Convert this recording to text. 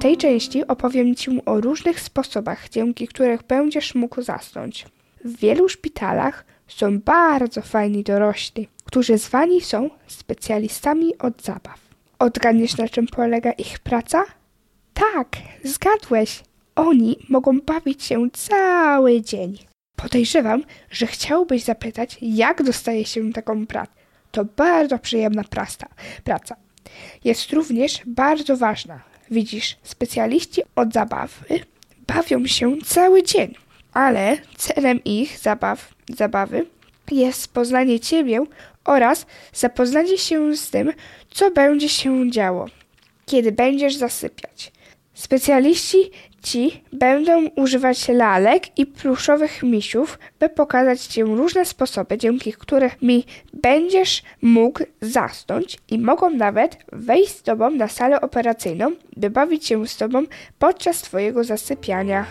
części opowiem Ci o różnych sposobach, dzięki których będziesz mógł zasnąć. W wielu szpitalach są bardzo fajni dorośli, którzy zwani są specjalistami od zabaw. Odgadniesz, na czym polega ich praca? Tak, zgadłeś. Oni mogą bawić się cały dzień. Podejrzewam, że chciałbyś zapytać, jak dostaje się taką pracę. To bardzo przyjemna praca. praca. Jest również bardzo ważna. Widzisz, specjaliści od zabawy bawią się cały dzień, ale celem ich zabaw, zabawy jest poznanie Ciebie oraz zapoznanie się z tym, co będzie się działo, kiedy będziesz zasypiać. Specjaliści ci będą używać lalek i pluszowych misiów, by pokazać ci różne sposoby, dzięki którymi będziesz mógł zasnąć i mogą nawet wejść z tobą na salę operacyjną, by bawić się z tobą podczas twojego zasypiania.